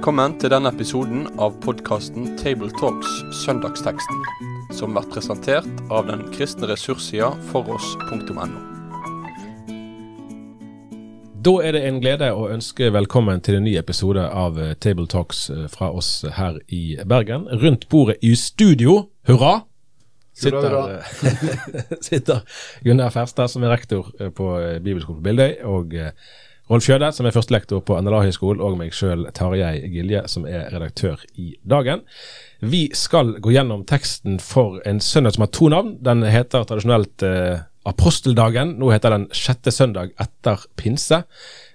Velkommen til denne episoden av podkasten Tabletalks Søndagsteksten, som blir presentert av den kristne ressurssida foross.no. Da er det en glede å ønske velkommen til en ny episode av eh, Table Talks eh, fra oss her i Bergen. Rundt bordet i studio, hurra! Sitter, eh, sitter Gunnar Ferstad, som er rektor på Bibelskolen på Bildøy, og Rolf Kjøde, som er førstelektor på NLA-høgskolen, og meg sjøl, Tarjei Gilje, som er redaktør i Dagen. Vi skal gå gjennom teksten for en søndag som har to navn. Den heter tradisjonelt eh, Aposteldagen. Nå heter den Sjette søndag etter pinse.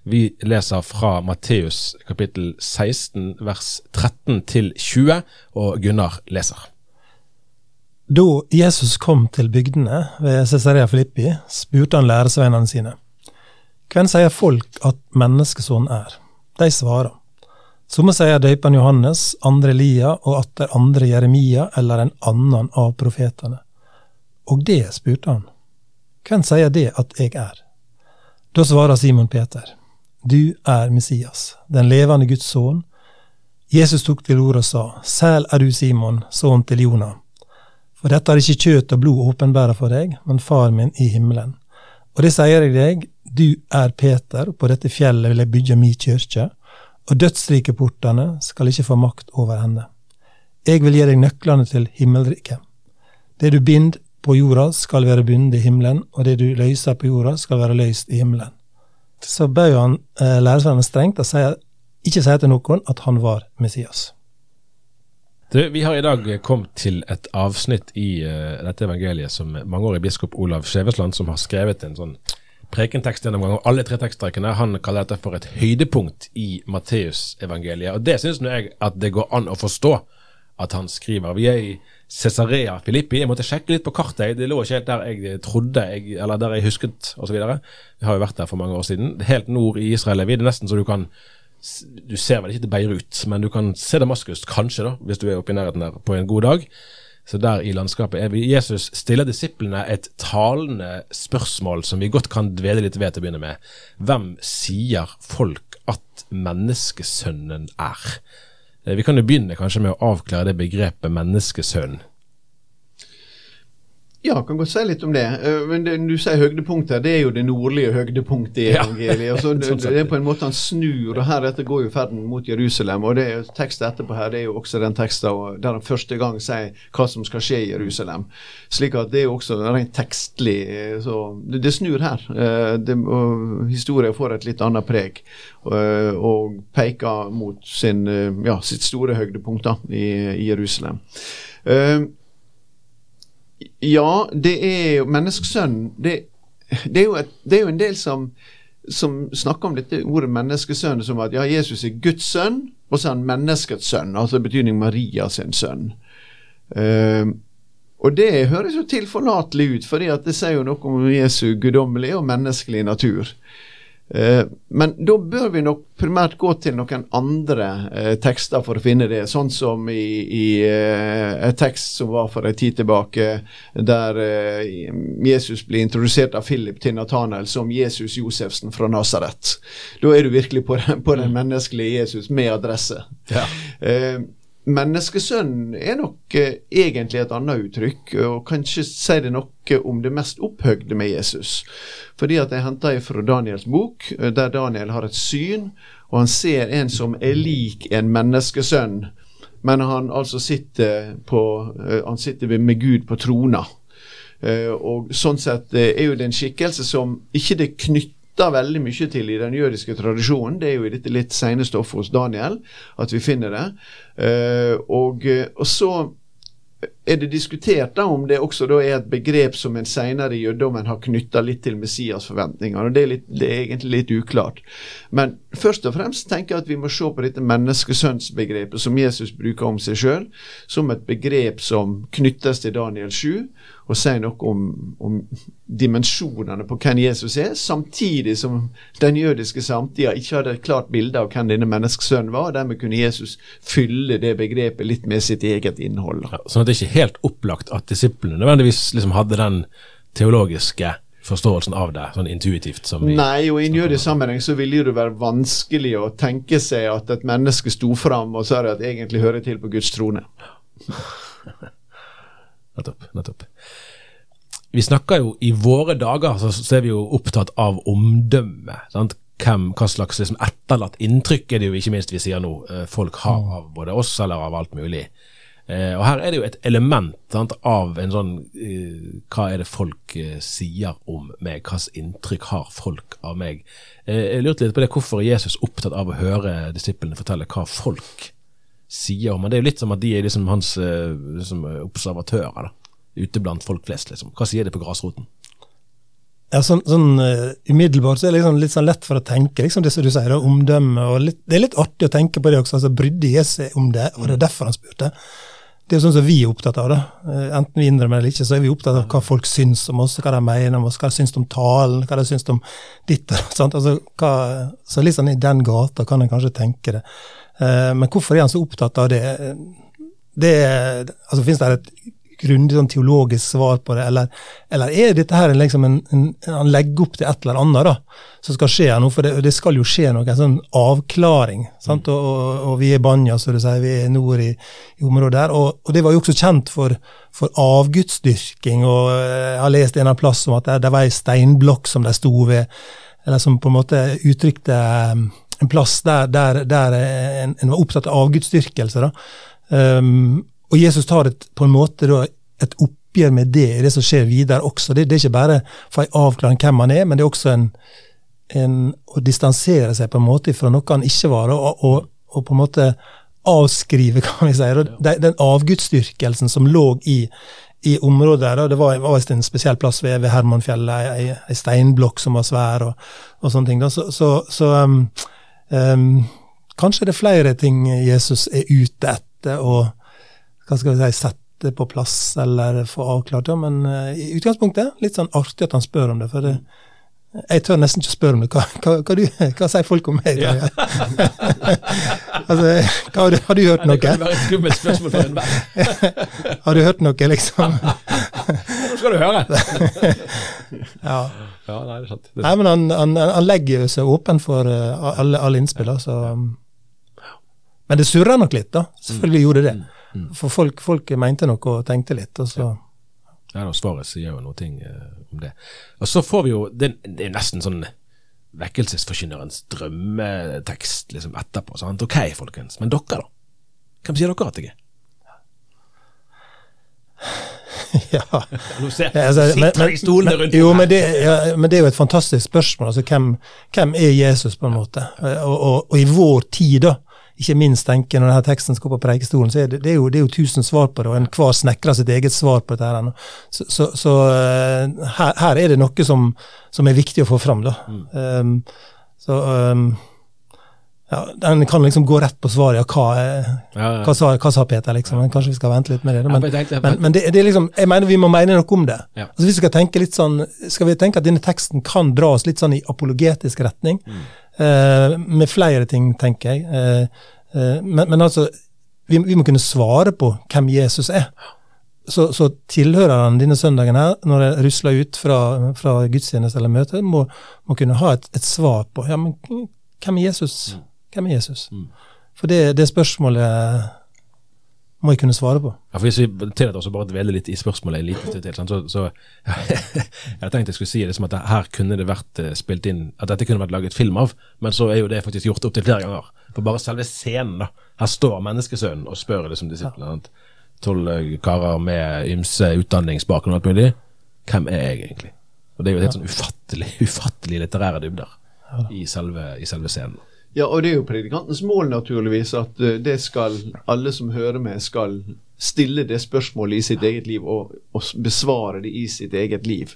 Vi leser fra Matteus kapittel 16 vers 13 til 20, og Gunnar leser. Da Jesus kom til bygdene ved Cesarea Filippi, spurte han læresveinene sine. Hvem sier folk at menneskesonen er? De svarer. Somme sier døypen Johannes, andre Elia og atter andre Jeremia eller en annen av profetene. Og det spurte han. Hvem sier det at jeg er? Da svarer Simon Peter. Du er Messias, den levende Guds sønn. Jesus tok til orde og sa, Sæl er du, Simon, sønn til Jonah. For dette har ikke kjøtt og blod åpenbæra for deg, men far min i himmelen. Og det sier jeg deg, du er Peter, og på dette fjellet vil jeg bygge mi kirke, og dødsrikeportene skal ikke få makt over henne. Jeg vil gi deg nøklene til himmelriket. Det du binder på jorda, skal være bundet i himmelen, og det du løser på jorda, skal være løst i himmelen. Så bød han eh, læresvennene strengt og sier, ikke si til noen at han var Messias. Du, vi har i dag kommet til et avsnitt i uh, dette evangeliet som mangeårig biskop Olav Skjevesland, som har skrevet en sånn prekentekst gjennom gang, alle tre teksttrekkene. han kaller dette for et høydepunkt i Matteusevangeliet. Og det syns jeg at det går an å forstå at han skriver. Vi er i Cesarea Filippi. Jeg måtte sjekke litt på kartet. Det lå ikke helt der jeg trodde, jeg, eller der jeg husket osv. Vi har jo vært der for mange år siden. Helt nord i Israel er vi. Det er nesten så du kan du ser vel ikke til Beirut, men du kan se Damaskus, kanskje, da, hvis du er oppe i nærheten der på en god dag. Så der i landskapet er vi. Jesus stiller disiplene et talende spørsmål som vi godt kan dvele litt ved til å begynne med. Hvem sier folk at menneskesønnen er? Eh, Vi kan jo begynne kanskje med å avklare det begrepet menneskesønn. Ja, kan godt si litt om det. Eh, Men det, du sier høydepunktet. det er jo det nordlige høydepunktet i Ja. evangeliet. Altså, det, Sånn det er på en måte han snur, og heretter går jo ferden mot Jerusalem. Og det teksten etterpå her, det er jo også den teksten der han første gang sier hva som skal skje i Jerusalem. Slik at det er jo også rent tekstlig. eh, Så det, det snur her. Eh, Det, og historien får et litt annet preg. Og, og peker mot sin, ja, sitt store høydepunkt da, i, i Jerusalem. Eh, ja, det er jo menneskesønn. Det, det, er jo et, det er jo en del som, som snakker om dette ordet menneskesønn som at ja, Jesus er Guds sønn, og så er han menneskets sønn. Altså betydning Maria sin sønn. Uh, og det høres jo tilforlatelig ut, at det sier jo noe om Jesu guddommelige og menneskelige natur. Eh, men da bør vi nok primært gå til noen andre eh, tekster for å finne det. Sånn som i, i eh, en tekst som var for en tid tilbake, der eh, Jesus blir introdusert av Philip til Nathanael som Jesus Josefsen fra Nasaret. Da er du virkelig på den, på den menneskelige Jesus med adresse. Ja. Eh, Menneskesønn er nok eh, egentlig et annet uttrykk, og kanskje sier det noe om det mest opphøgde med Jesus. Fordi at jeg henter fra Daniels bok, eh, der Daniel har et syn, og han ser en som er lik en menneskesønn, men han altså sitter på eh, Han sitter med Gud på trona. Eh, og sånn sett eh, er jo det en skikkelse som ikke det knytter veldig mye til i den jødiske tradisjonen. Det er jo i dette litt sene stoffet hos Daniel at vi finner det. Eh, og, eh, og så er det diskutert da om det også da er et begrep som en senere i jødedommen har knytta litt til Messias-forventninger. og det er, litt, det er egentlig litt uklart. Men først og fremst tenker jeg at vi må se på dette menneskesønnsbegrepet som Jesus bruker om seg sjøl, som et begrep som knyttes til Daniel 7, og sier noe om, om dimensjonene på hvem Jesus er, samtidig som den jødiske samtida ikke hadde et klart bilde av hvem denne menneskesønnen var, og dermed kunne Jesus fylle det begrepet litt med sitt eget innhold. Ja, sånn at det ikke er helt opplagt at disiplene nødvendigvis liksom hadde den teologiske forståelsen av det, sånn intuitivt? som vi... Nei, og i en jødisk sammenheng så ville det være vanskelig å tenke seg at et menneske sto fram og sa at egentlig hører til på Guds trone. nettopp. nettopp. Vi snakker jo I våre dager så, så er vi jo opptatt av omdømme. sant? Hvem, hva slags liksom, etterlatt inntrykk er det jo ikke minst vi sier nå eh, folk har av både oss eller av alt mulig. Eh, og Her er det jo et element sant, av en sånn eh, Hva er det folk eh, sier om meg? Hvilket inntrykk har folk av meg? Eh, jeg lurte litt på det, Hvorfor er Jesus opptatt av å høre disiplene fortelle hva folk om ham? Det er jo litt som at de er liksom hans eh, liksom observatører. da ute blant folk flest, liksom? Hva sier det på grasroten? Ja, sånn, sånn uh, Umiddelbart så er det liksom litt sånn lett for å tenke, liksom det som du sier, omdømme. og litt, Det er litt artig å tenke på det også. altså Brydde Jesus om det, og det er derfor han spurte. Det er jo sånn som vi er opptatt av. da. Uh, enten vi innrømmer det eller ikke, så er vi opptatt av hva folk syns om oss, hva de mener om oss, hva de syns om talen, hva de syns om ditt og sånt. Altså, hva, så litt sånn i den gata kan en kanskje tenke det. Uh, men hvorfor er han så opptatt av det? det altså Fins det et grundig sånn teologisk svar på det, eller, eller er dette her liksom en, en, Han legger opp til et eller annet da, som skal skje nå, for det, det, skal jo skje noe, en sånn avklaring. sant, og, og, og, vi er Banja, så du sier, vi er nord i, i området der. Og, og, det var jo også kjent for, for avgudsdyrking, og jeg har lest en av plass om at det, det var ei steinblokk som de sto ved, eller som på en måte uttrykte um, en plass der, der, der en, en, var opptatt av avgudsdyrkelse. Um, og Jesus tar et, på en måte da, et oppgjør med det i det som skjer videre også. Det, det er ikke bare for å avklare hvem han er, men det er også en, en, å distansere seg på en måte fra noe han ikke var, og, og, og på en måte avskrive, kan vi si, de, den avgudsdyrkelsen som lå i, i området der. Det var, var en spesiell plass ved, ved Hermanfjellet, ei, ei, steinblokk som var svær, og, og sånne ting. Da. Så, så, så um, um, kanskje det er flere ting Jesus er ute etter. og hva skal vi si, sette på plass eller få avklart det. Men uh, i utgangspunktet litt sånn artig at han spør om det. for det, jeg tør nesten ikke spørre det. Hva, hva, hva, du, hva sier folk om meg? Ja. altså, har, du, har, du, hørt noe? Det kan være et skummelt spørsmål for enhver. har du hørt noe, liksom? Nå skal du høre. ja. ja. Nei, det er sant. Nei, men han, han, han legger seg åpen for uh, alle, alle innspill. Så, um, men det surra nok litt, da. Selvfølgelig gjorde det det. Mm. For folk, folk, mente noe og tenkte litt, og så ja. da, Svaret sier jo noe ting, uh, om det. Og så får vi jo Det, det er nesten sånn vekkelsesforkynnerens drømmetekst liksom etterpå. sant? Ok, folkens. Men dere, da? Hvem sier dere at jeg er? ja. Nå ja, altså, sitter i stolene rundt jo, men det, ja, men det, er jo et fantastisk spørsmål. altså Hvem, hvem er Jesus, på en måte? Og, og, og i vår tid, da, ikke minst tenker når denne teksten skal på preikestolen, så er det, det, er jo, det er jo tusen svar på det, og enhver snekrer sitt eget svar på dette. her. Så, så, så uh, her, her, er det noe som, som, er viktig å få fram. da. Mm. Um, så um, ja, Den kan liksom gå rett på svaret. Ja, hva, ja, ja. hva, sa, hva sa, Peter, liksom? Men kanskje vi skal vente litt med det. Da. Men, men, men det, det, er liksom, jeg mener vi må mene noe om det. Altså, hvis vi skal tenke litt sånn, skal vi tenke at denne teksten kan dra oss litt sånn i apologetisk retning. Mm. Eh, med flere ting, tenker jeg. Eh, eh, men, men, altså, vi, vi, må kunne svare på hvem Jesus er. Så, så tilhørerne denne søndagen her, når jeg rusler ut fra, fra gudstjeneste eller møte, må, må kunne ha et, et, svar på ja, men hvem er Jesus? Mm. Hvem er Jesus? Mm. For det, det spørsmålet må jeg kunne svare på. Ja, for Hvis vi tillater oss å bare dvele litt i spørsmålet en liten stund til, så, så Jeg tenkte jeg skulle si det som at her kunne det vært eh, spilt inn At dette kunne vært laget film av, men så er jo det faktisk gjort opptil flere ganger. For bare selve scenen, da. Her står menneskesønnen og spør liksom disiplene. Tolv eh, karer med ymse utdanningsbakgrunn og alt mulig. Hvem er jeg egentlig? Og det er jo helt sånn ufattelig, ufattelig litterære dybder i selve, i selve scenen. Ja, og det er jo predikantens mål, naturligvis, at eh, det skal alle som hører med, skal stille det spørsmålet i sitt eget liv og, og besvare det i sitt eget liv.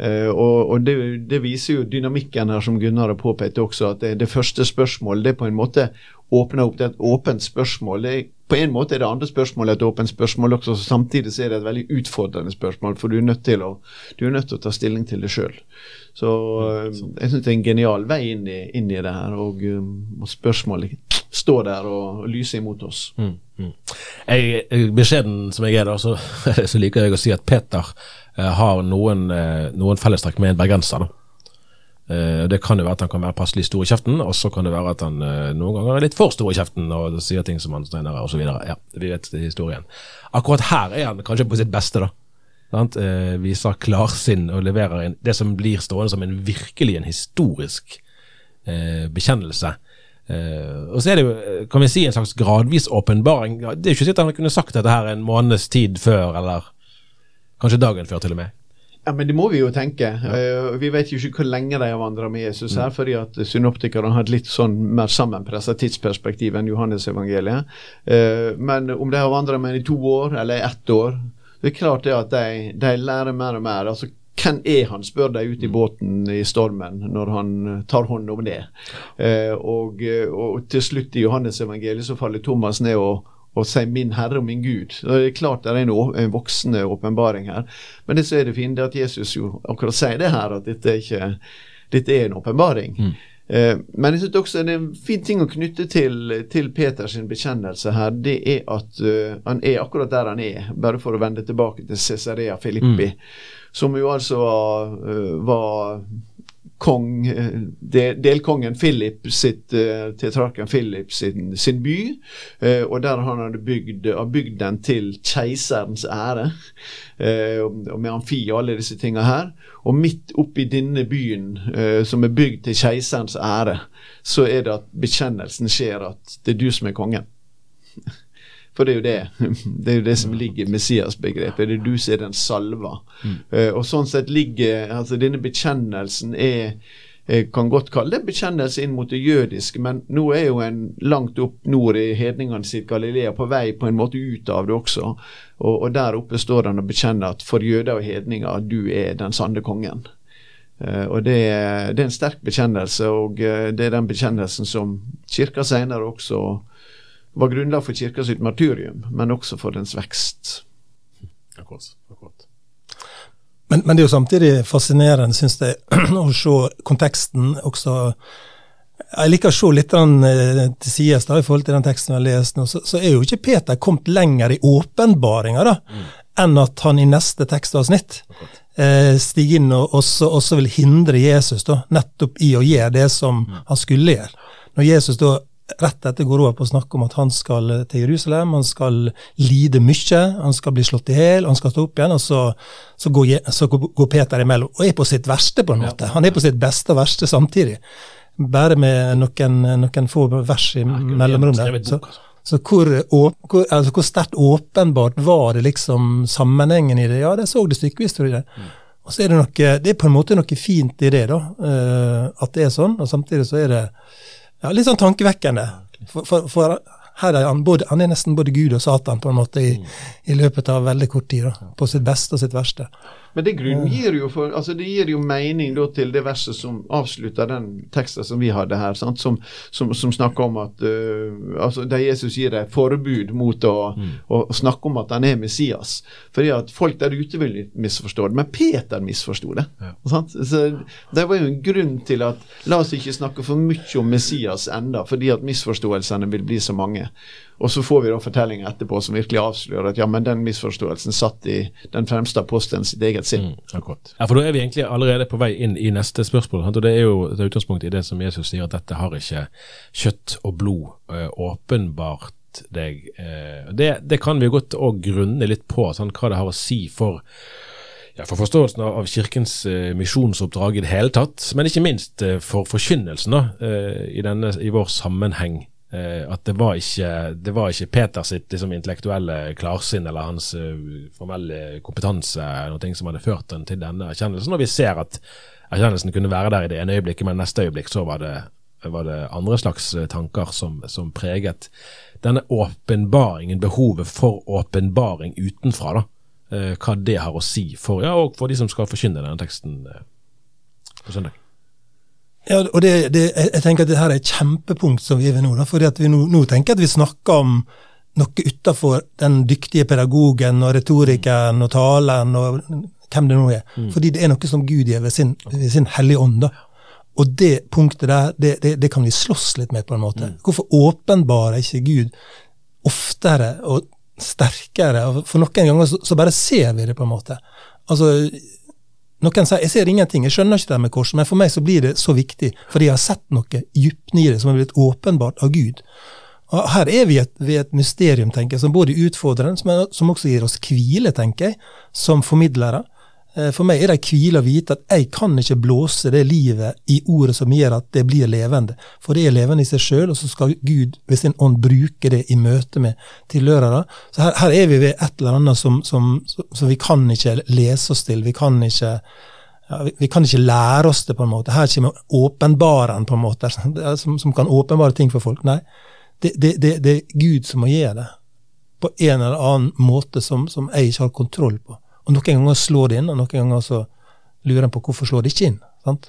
Uh, og, og det, det, viser jo dynamikken her, som Gunnar har påpekt også, at det, det første spørsmålet det på en måte åpner opp. Det er et åpent spørsmål. Det, på en måte er det andre spørsmålet et åpent spørsmål også, så samtidig så er det et veldig utfordrende spørsmål, for du er nødt til å, er nødt til å ta stilling til det sjøl. Så uh, jeg syns det er en genial vei inn i, inn i det her, og, um, og spørsmålet står der og, og lyser imot oss. Mm, mm. Jeg, beskjeden som jeg er, da, så, så liker jeg å si at Peter eh, har noen, eh, noen fellestrekk med en bergenser. Eh, Det kan jo være at han kan være passelig stor i kjeften, og så kan det være at han eh, noen ganger er litt for stor i kjeften og sier ting som han senere osv. Ja, vi vet historien. Akkurat her er han kanskje på sitt beste, da. Eh, Viser klarsinn og leverer en, det som blir stående som en virkelig en historisk eh, bekjennelse. Eh, og så er det jo, eh, kan vi si, en slags gradvis åpenbaring. Det er jo ikke sikkert han kunne sagt dette her en måneds tid før, eller kanskje dagen før, til og med. Ja, men det må vi jo tenke. Eh, vi vet jo ikke hvor lenge de har vandra med Jesus her, fordi at synoptikerne har et litt sånn mer sammenpressa tidsperspektiv enn Johannes-evangeliet. Uh, men om de har vandra med ham i to år eller ett år, det er klart det at de, de lærer mer og mer. altså hvem er han, spør de ute i båten i stormen når han eh, tar hånd om det. Eh, og, og, til slutt i Johannes-evangeliet så faller Thomas ned og, og sier 'min Herre og min Gud'. Det er klart det er en, en voksende åpenbaring her. Men det som er det fine, er at Jesus jo akkurat sier det her, at dette er, ikke, dette er en åpenbaring. Mm. Eh, men jeg synes også det er en fin ting å knytte til, til Peters bekjennelse her, det er at uh, han er akkurat der han er, bare for å vende tilbake til Cesarea Filippi. Mm som jo altså uh, var kong, del, delkongen Philip sitt, uh, tetrarken Philip sin, sin by. Uh, og der han hadde bygd, bygd den til keiserens ære. og med amfi og alle disse tinga her. Og midt oppi denne byen, som er bygd til keiserens ære, så er det at bekjennelsen skjer at det er du som er kongen. For det er jo det. Det er jo det som ligger i Messias-begrepet. Det er du som er den salva. Mm. Uh, og sånn sett ligger altså Denne bekjennelsen er jeg kan godt kalle det bekjennelse inn mot det jødiske, men nå er jo en langt opp nord i hedningene sitt Galilea på vei på en måte ut av det også. Og, og der oppe står han og bekjenner at for jøder og hedninger, du er den sanne kongen. Uh, og det, det, er en sterk bekjennelse, og uh, det er den bekjennelsen som kirka senere også var grunnlag for kirka sitt martyrium, men også for dens vekst. Akkurat, akkurat. Men, men, det er jo samtidig fascinerende, syns jeg, å se konteksten også. Jeg liker å se litt eh, til sides i forhold til den teksten vi har lest nå. Så, så, er jo ikke Peter kommet lenger i åpenbaringa mm. enn at han i neste tekstavsnitt eh, stiger inn og også, også, vil hindre Jesus da, nettopp i å gjøre det som mm. han skulle gjøre. Når Jesus da rett etter går over på å snakke om at han skal til Jerusalem, han skal lide mye, han skal bli slått i hjel, han skal stå opp igjen, og så, så, går, så, går, Peter imellom og er på sitt verste, på en måte. Han er på sitt beste og verste samtidig. Bare med noen, noen få vers i mellomrom der. Så, så hvor, hvor, altså hvor, sterkt åpenbart var det liksom sammenhengen i det? Ja, det så det stykkevis, tror jeg. Mm. Og så er det noe, det er på en måte noe fint i det, da. Uh, at det er sånn. Og samtidig så er det ja, litt sånn tankevekkende. For, for, for her er han, både, han er nesten både Gud og Satan på en måte i, i løpet av veldig kort tid. Da, på sitt beste og sitt verste. Men det grunngir jo for, altså det gir jo mening til det verset som avslutter den teksten som vi hadde her, sant? Som, som, som snakker om at uh, altså Der Jesus gir et forbud mot å, mm. å, snakke om at han er Messias. Fordi at folk der ute vil misforstå det. Men Peter misforsto det. Ja. Så Det var jo en grunn til at la oss ikke snakke for mye om Messias enda, fordi at misforståelsene vil bli så mange. Og så får vi da fortellinger etterpå som virkelig avslører at ja, men den misforståelsen satt i den fremste apostelen sitt eget sinn. Mm, akkurat. Ja, for da er vi egentlig allerede på vei inn i neste spørsmål. Og det er jo det utgangspunkt i det som Jesus sier, at dette har ikke kjøtt og blod øh, åpenbart deg. Øh, det, det, kan vi godt òg grunne litt på, sant? hva det har å si for ja, for forståelsen av, Kirkens eh, misjonsoppdrag i det hele tatt, men ikke minst eh, for forkynnelsen da, eh, i, denne, i vår sammenheng at det var ikke, det var ikke Peter sitt liksom, intellektuelle klarsinn eller hans uh, formelle kompetanse noe som hadde ført den til denne erkjennelsen. Og vi ser at erkjennelsen kunne være der i det ene øyeblikket, men neste øyeblikk så var det, var det andre slags uh, tanker som, som, preget denne åpenbaringen, behovet for åpenbaring utenfra. da, Hva det har å si for, ja, og for de som skal forkynne denne teksten på søndag. Ja, og det, det, jeg tenker at dette er et kjempepunkt som vi er ved nå. Da, fordi at vi nå, nå tenker at vi snakker om noe utafor den dyktige pedagogen og retorikeren og taleren og hvem det nå er. Mm. Fordi det er noe som Gud gjør ved sin, ved sin hellige ånd. da. Og det punktet der, det, det, det, kan vi slåss litt med, på en måte. Mm. Hvorfor åpenbarer ikke Gud oftere og sterkere? For noen ganger så, så bare ser vi det, på en måte altså noen sier jeg ser ingenting, jeg skjønner ikke det med korset, men for meg så blir det så viktig, fordi jeg har sett noe dypt i det som er blitt åpenbart av Gud. Og her er vi et, ved et mysterium, tenker jeg, som både utfordrer, som, som også gir oss hvile, tenker jeg, som formidlere. Eh, for meg er det hvile å vite at jeg kan ikke blåse det livet i ordet som gjør at det blir levende. For det er levende i seg sjøl, og så skal Gud ved sin ånd bruke det i møte med tilhørere. Så her, her, er vi ved et eller annet som, som, som, vi kan ikke lese oss til. Vi kan ikke, ja, vi, vi, kan ikke lære oss det, på en måte. Her kommer åpenbaren, på en måte, som, som kan åpenbare ting for folk. Nei, det, det, det, det, er Gud som må gjøre det. På en eller annen måte som jeg ikke har kontroll på. Og Noen ganger slår det inn, og noen ganger så lurer en på hvorfor slår det ikke inn. Sant?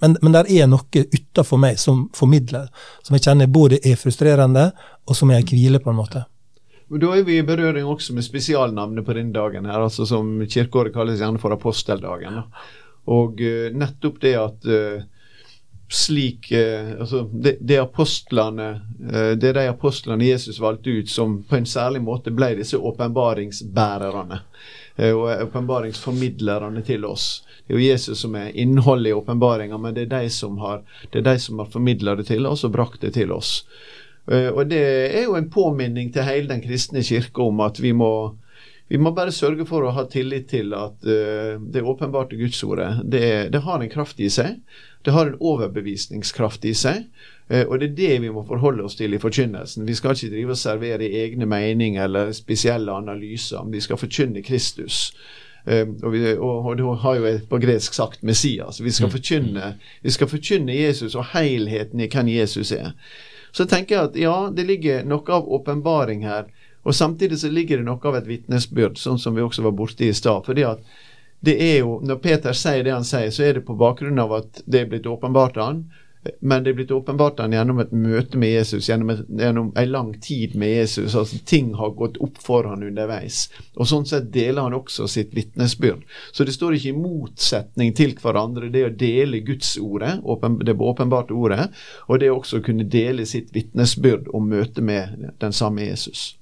Men, men der er noe utafor meg som formidler, som jeg kjenner både er frustrerende, og som jeg hviler på en måte. Men Da er vi i berøring også med spesialnavnet på denne dagen, her, altså som kirkeåret kalles gjerne for aposteldagen. Og uh, nettopp det at uh, slik uh, altså det, det, apostlene, det er de apostlene Jesus valgte ut som på en særlig måte ble disse åpenbaringsbærerne. Eh, og åpenbaringsformidlerne til oss. Det er jo Jesus som er innholdet i åpenbaringa, men det er de som har, det er de som har formidla det til oss og brakt det til oss. Eh, og det er jo en påminning til hele den kristne kirke om at vi må vi må bare sørge for å ha tillit til at uh, det åpenbarte Gudsordet det, det har en kraft i seg. Det har en overbevisningskraft i seg. Eh, og det er det vi må forholde oss til i forkynnelsen. Vi skal ikke drive og servere egne meninger eller spesielle analyser. Vi skal forkynne Kristus. Uh, og, vi, og, og, det har jo på gresk sagt Messias. Vi skal, mm. forkynne, vi skal forkynne Jesus og helheten i hvem Jesus er. Så tenker jeg at ja, det ligger noe av åpenbaring her. Og samtidig så ligger det noe av et vitnesbyrd, sånn som vi også var borte i stad. fordi at det er jo, Når Peter sier det han sier, så er det på bakgrunn av at det er blitt åpenbart av han, men det er blitt åpenbart han gjennom et møte med Jesus, gjennom, et, gjennom en lang tid med Jesus. altså Ting har gått opp for han underveis. Og Sånn sett deler han også sitt vitnesbyrd. Så det står ikke i motsetning til hverandre, det å dele Guds ordet, åpen, det åpenbarte ordet, og det også å kunne dele sitt vitnesbyrd om møtet med den samme Jesus.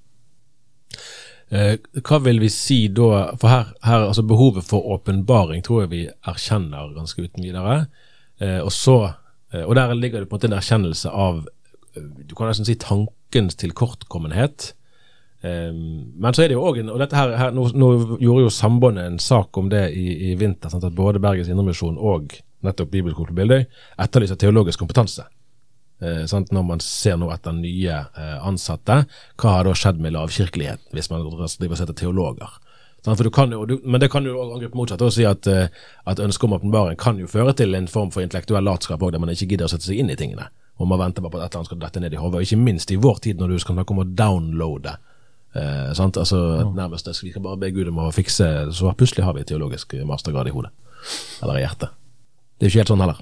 Eh, hva vil vi si da, for her, her altså behovet for åpenbaring tror jeg vi erkjenner ganske uten videre. Eh, og så Eh, og der ligger det på en måte en erkjennelse av du kan nesten si tankens tilkortkommenhet. Men så er det jo òg Og dette her, her nå, nå, gjorde jo Sambandet en sak om det i, i vinter. Sant, at både Bergens Indremisjon og nettopp Bibelskole på Bildøy etterlyser teologisk kompetanse. Uh, sant, når man ser nå etter nye uh, ansatte, hva har da skjedd med lavkirkelighet, hvis man driver og setter teologer? Jo, du, men det kan jo angripe motsatt og si at, uh, at ønsket om åpenbaring kan jo føre til en form for intellektuell latskap òg, der man ikke gidder å sette seg inn i tingene. Og man venter bare på at et eller annet skal dette ned i hodet. Ikke minst i vår tid, når du skal snakke om å downloade. Eh, sant? Altså, ja. nærmest Vi skal bare be Gud om å fikse Så plutselig har vi teologisk mastergrad i hodet. Eller i hjertet. Det er jo ikke helt sånn heller.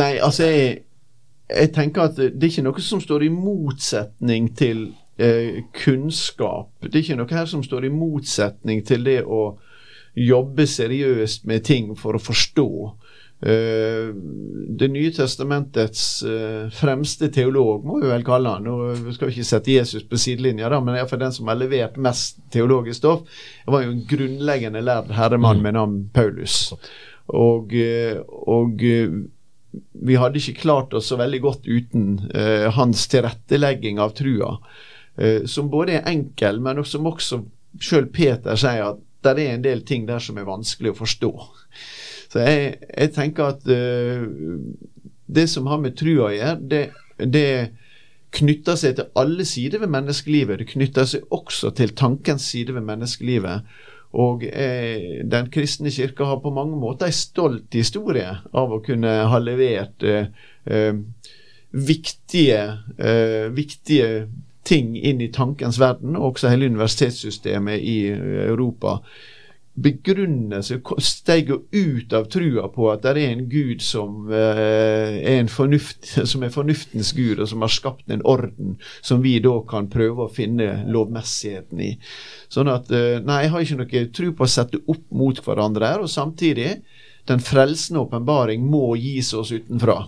Nei, altså jeg, jeg tenker at det er ikke noe som står i motsetning til eh, kunnskap. Det er ikke noe her som står i motsetning til det å jobbe seriøst med ting for å forstå. Uh, det nye testamentets uh, fremste teolog, må vi vel kalle han. Nå skal vi ikke sette Jesus på sidelinja, da, men iallfall den som har levert mest teologisk stoff. Var jo en grunnleggende lærd herremann mm. med navn Paulus. Og, uh, og vi hadde ikke klart oss så veldig godt uten hans tilrettelegging av trua. Eh, som både er enkel, men som også sjøl Peter sier at det er en del ting der som er vanskelig å forstå. Så jeg, jeg tenker at uh, det som har med trua å gjøre, det, det knytter seg til alle sider ved menneskelivet. Det knytter seg også til tankens side ved menneskelivet. Og eh, Den kristne kirka har på mange måter en stolt historie av å kunne ha levert eh, eh, viktige, eh, viktige ting inn i tankens verden, og også hele universitetssystemet i eh, Europa begrunner seg, jo ut av trua på at det er en gud som, eh, er, en fornuft, som er fornuftens gud, og som har skapt en orden som vi da kan prøve å finne lovmessigheten i. Sånn at eh, Nei, jeg har ikke noe tro på å sette opp mot hverandre her, og samtidig den frelsende åpenbaring må gis oss utenfra.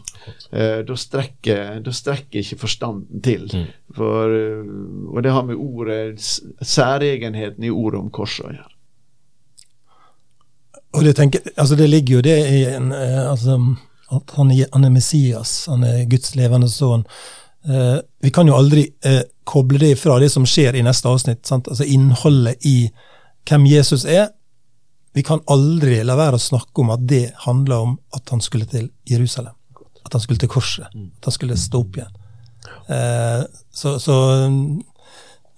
Eh, da, strekker, da, strekker, ikke forstanden til. Mm. For, eh, og det har med ordet, særegenheten i ordet om korset å gjøre. Og det, tenker, altså det ligger jo det i en, eh, altså, at han han er, Messias, han er Guds levende sønn. Eh, vi kan jo aldri eh, koble det fra det som skjer i neste avsnitt. Sant? Altså Innholdet i hvem Jesus er. Vi kan aldri la være å snakke om at det handler om at han skulle til Jerusalem. At han skulle til korset. At han skulle stå opp igjen. Eh, så, så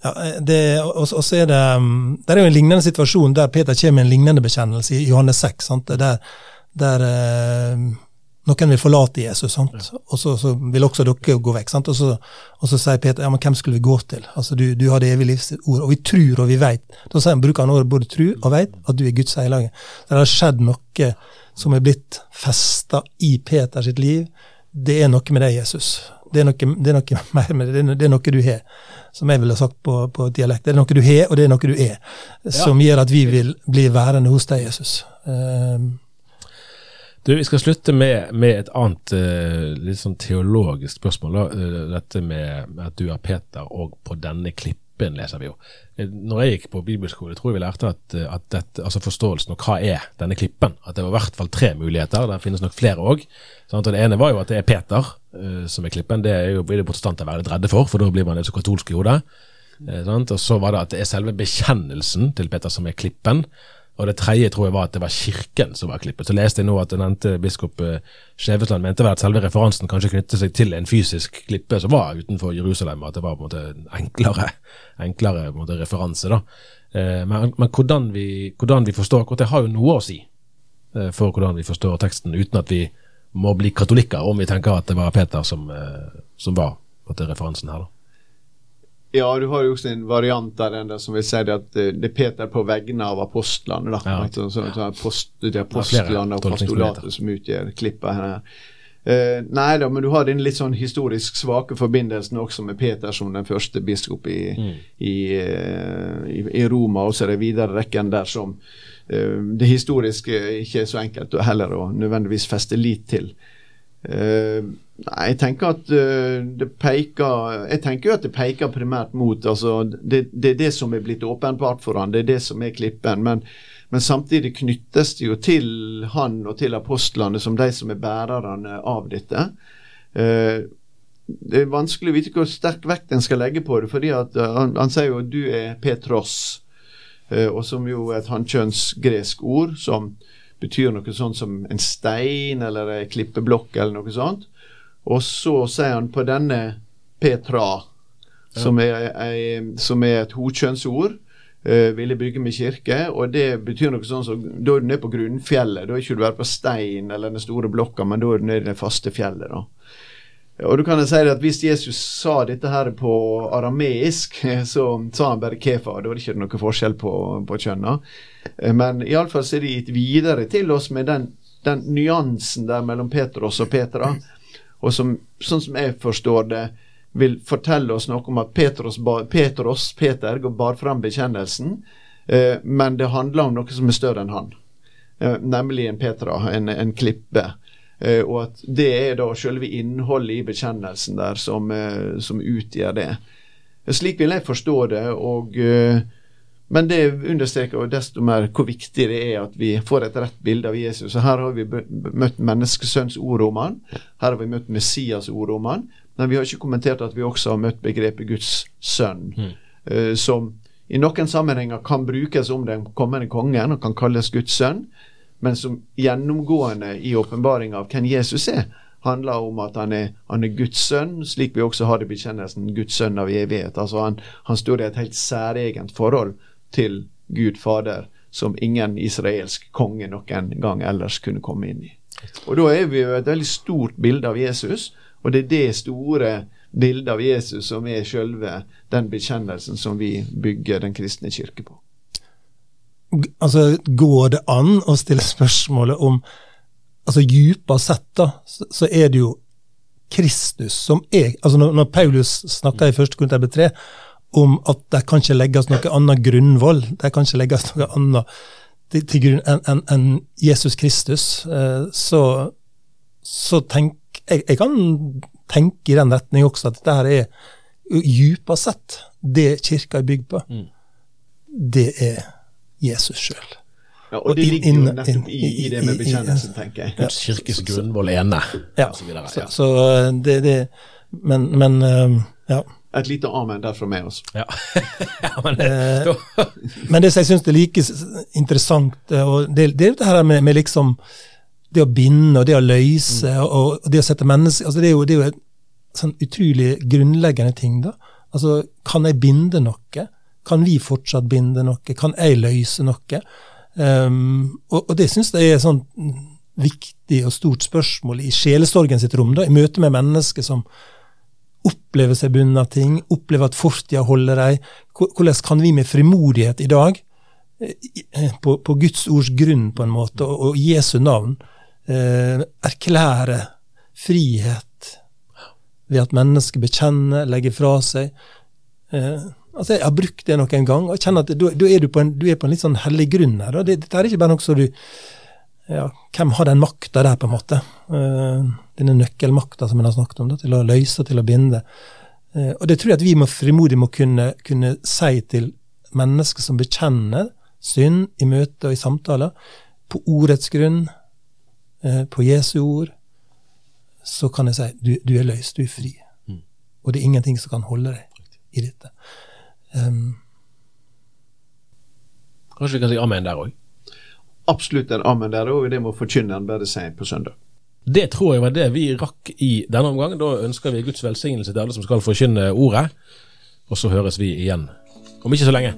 ja, det, og, og, så er det um, Det er jo en lignende situasjon der Peter kommer med en lignende bekjennelse i Johannes 6. Sant? Der, der eh, noen vil forlate Jesus, sant? og så, så, vil også dere gå vekk. Sant? Og, så, og så sier Peter ja, men hvem skulle vi gå til? Altså, Du, du har det evige livs ord, og vi tror og vi veit. Da han, bruker han ordet både tru og veit at du er Guds hellige. Det har skjedd noe som er blitt festa i Peters liv. Det er noe med deg, Jesus. Det er, noe, det er noe, mer med det. Det er noe du har, som jeg ville sagt på, på, dialekt. Det er noe du har, og det er noe du er, som ja. gjør at vi vil bli værende hos deg, Jesus. Um, du, Vi skal slutte med, med et annet uh, litt sånn teologisk spørsmål. Da. Uh, dette med at du er Peter, og på denne klippen leser vi jo. Eh, når jeg gikk på bibelskole, tror jeg vi lærte at, at dette, altså forståelsen av hva er denne klippen. At det var i hvert fall tre muligheter. Det finnes nok flere òg. Sånn, det ene var jo at det er Peter uh, som er klippen. Det er jo det protestanter være litt redde for, for da blir man litt så katolsk i hodet. Uh, og så var det at det er selve bekjennelsen til Peter som er klippen. Og det tredje tror jeg var at det var kirken som var klippet. Så leste jeg nå at den nevnte biskop uh, Skjevesland mente vel at selve referansen kanskje knyttet seg til en fysisk klippe som var utenfor Jerusalem, at det var på en måte en enklere, enklere en måte, referanse. da. men, men hvordan, vi, hvordan, vi, forstår akkurat det, har jo noe å si for hvordan vi forstår teksten, uten at vi må bli katolikker, om vi tenker at det var Peter som, eh, som var måte, referansen her. da. Ja, du har jo også en variant av den der som vil si at eh, det er Peter på vegne av apostlene. da. Ja. Sånn, sånn, sånn, post, det er apostlene og apostolatet som utgjør klippet her. Uh, nei da, men du har den litt sånn historisk svake forbindelsen også med Peter som den første biskop i, mm. i, uh, i, i, Roma, og så er det videre rekken der som uh, det historiske ikke er så enkelt heller å nødvendigvis feste lit til. Nei, jeg tenker at det peker Jeg tenker jo at det peker primært mot altså, det, det, er det som er blitt åpenbart for han, det er det som er klippen. men men samtidig knyttes det jo til han og til apostlene som de som er bærerne av dette. Eh, det er vanskelig å vite hvor sterk vekt en skal legge på det, fordi eh, han, han sier jo at du er Petros, eh, og som jo er et hannkjønnsgresk ord som betyr noe sånt som en stein eller en klippeblokk eller noe sånt. Og så sier han på denne Petra, som er, ei, som er et hokjønnsord, uh, ville bygge med kirke. Og det betyr noe sånt som Da er du nede på grunnfjellet. Da er ikke du bare på stein eller den store blokka, men da er du nede i det faste fjellet. da. Og du kan si at Hvis Jesus sa dette her på arameisk, så sa han bare kefa. Da er det ikke noe forskjell på, på kjønna. Eh, men iallfall så er det gitt videre til oss med den, den nyansen der mellom Petros og Petra. Og som, sånn som jeg forstår det, vil fortelle oss noe om at Petros, Petros Peter, bar fram bekjennelsen, eh, men det handler om noe som er større enn han. Eh, nemlig en Petra, en, en klippe. Og at det er da selve innholdet i bekjennelsen der som, som utgjør det. Slik vil jeg forstå det. og men det understreker jo desto mer hvor viktig det er at vi får et rett bilde av Jesus. Så Her har vi møtt menneskesønns ord om han. Her har vi møtt Messias ord om han. Men vi har ikke kommentert at vi også har møtt begrepet Guds sønn, mm. uh, som i noen sammenhenger kan brukes om den kommende kongen og kan kalles Guds sønn, men som gjennomgående i åpenbaringa av hvem Jesus er, handler om at han er, han er, Guds sønn, slik vi også har det i bekjennelsen Guds sønn av evighet. Altså han, han står i et helt særegent forhold til Gud Fader, som ingen israelsk konge noen gang ellers kunne komme inn i. Og Da er vi jo et veldig stort bilde av Jesus, og det er det store bildet av Jesus som er selve den bekjennelsen som vi bygger den kristne kirke på. Altså, Går det an å stille spørsmålet om altså Dypere sett da, så er det jo Kristus som er altså Når, når Paulus snakker i 1. Korinterbrev 3 om at det kan ikke legges noe annet grunnvoll, det kan ikke legges noe annet til, til grunn enn en, en Jesus Kristus, eh, så, så tenk, jeg, jeg, kan tenke i den retning også, at dette her er dypest sett det kirka er bygd på. Mm. Det er Jesus sjøl. Ja, og det inn- ligger jo inn- nettopp i, i det med bekjennelsen, tenker jeg. Guds kirkes grunnvoll ene, Ja, og så Ja. så eh, det, det Men, men eh, ja. Et lite amen derfra med oss. Ja. ja, men Eh, Men det som jeg syns er like interessant, eh, og det, det er dette her med, med liksom det å binde og det å løse og, og det å sette mennesker altså Det er jo, det er jo et sånn utrolig grunnleggende ting. da. Altså, Kan jeg binde noe? Kan vi fortsatt binde noe? Kan jeg løse noe? Um, og, og det syns jeg er mm, viktig og stort spørsmål i sjelesorgen sitt rom, da, i møte med mennesker som opplever seg bundet av ting, oppleve at fortida holder dem. Hvordan kan vi med frimodighet i dag, eh, på, på Guds ords grunn på en måte, og, og Jesu navn, eh, erklære frihet ved at mennesker bekjenner, legger fra seg. Eh, altså Jeg har brukt det noen gang, og kjenner at da er du på en, du er på en litt sånn hellig grunn her. og det, Dette er ikke bare noe som du ja, Hvem har den makta der, på en måte? Eh, denne nøkkelmakta som en har snakket om, da, til å løse, til å binde. Eh, og det tror jeg at vi må frimodig må kunne, kunne si til mennesker som bekjenner synd i møte og i samtaler, på ordets grunn, eh, på Jesu ord, så kan jeg si du, du er løst, du er fri. Og det er ingenting som kan holde deg i dette. Um, kanskje vi kan si amen der òg. Absolutt en amen der, og det må forkynneren bare si på søndag. Det tror jeg var det vi rakk i denne omgang. Da ønsker vi Guds velsignelse til alle som skal forkynne ordet. Og så høres vi igjen om ikke så lenge.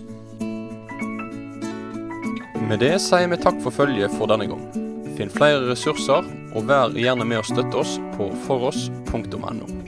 Med det sier vi takk for følget for denne gang. Finn flere ressurser, og vær gjerne med å støtte oss på foross.no.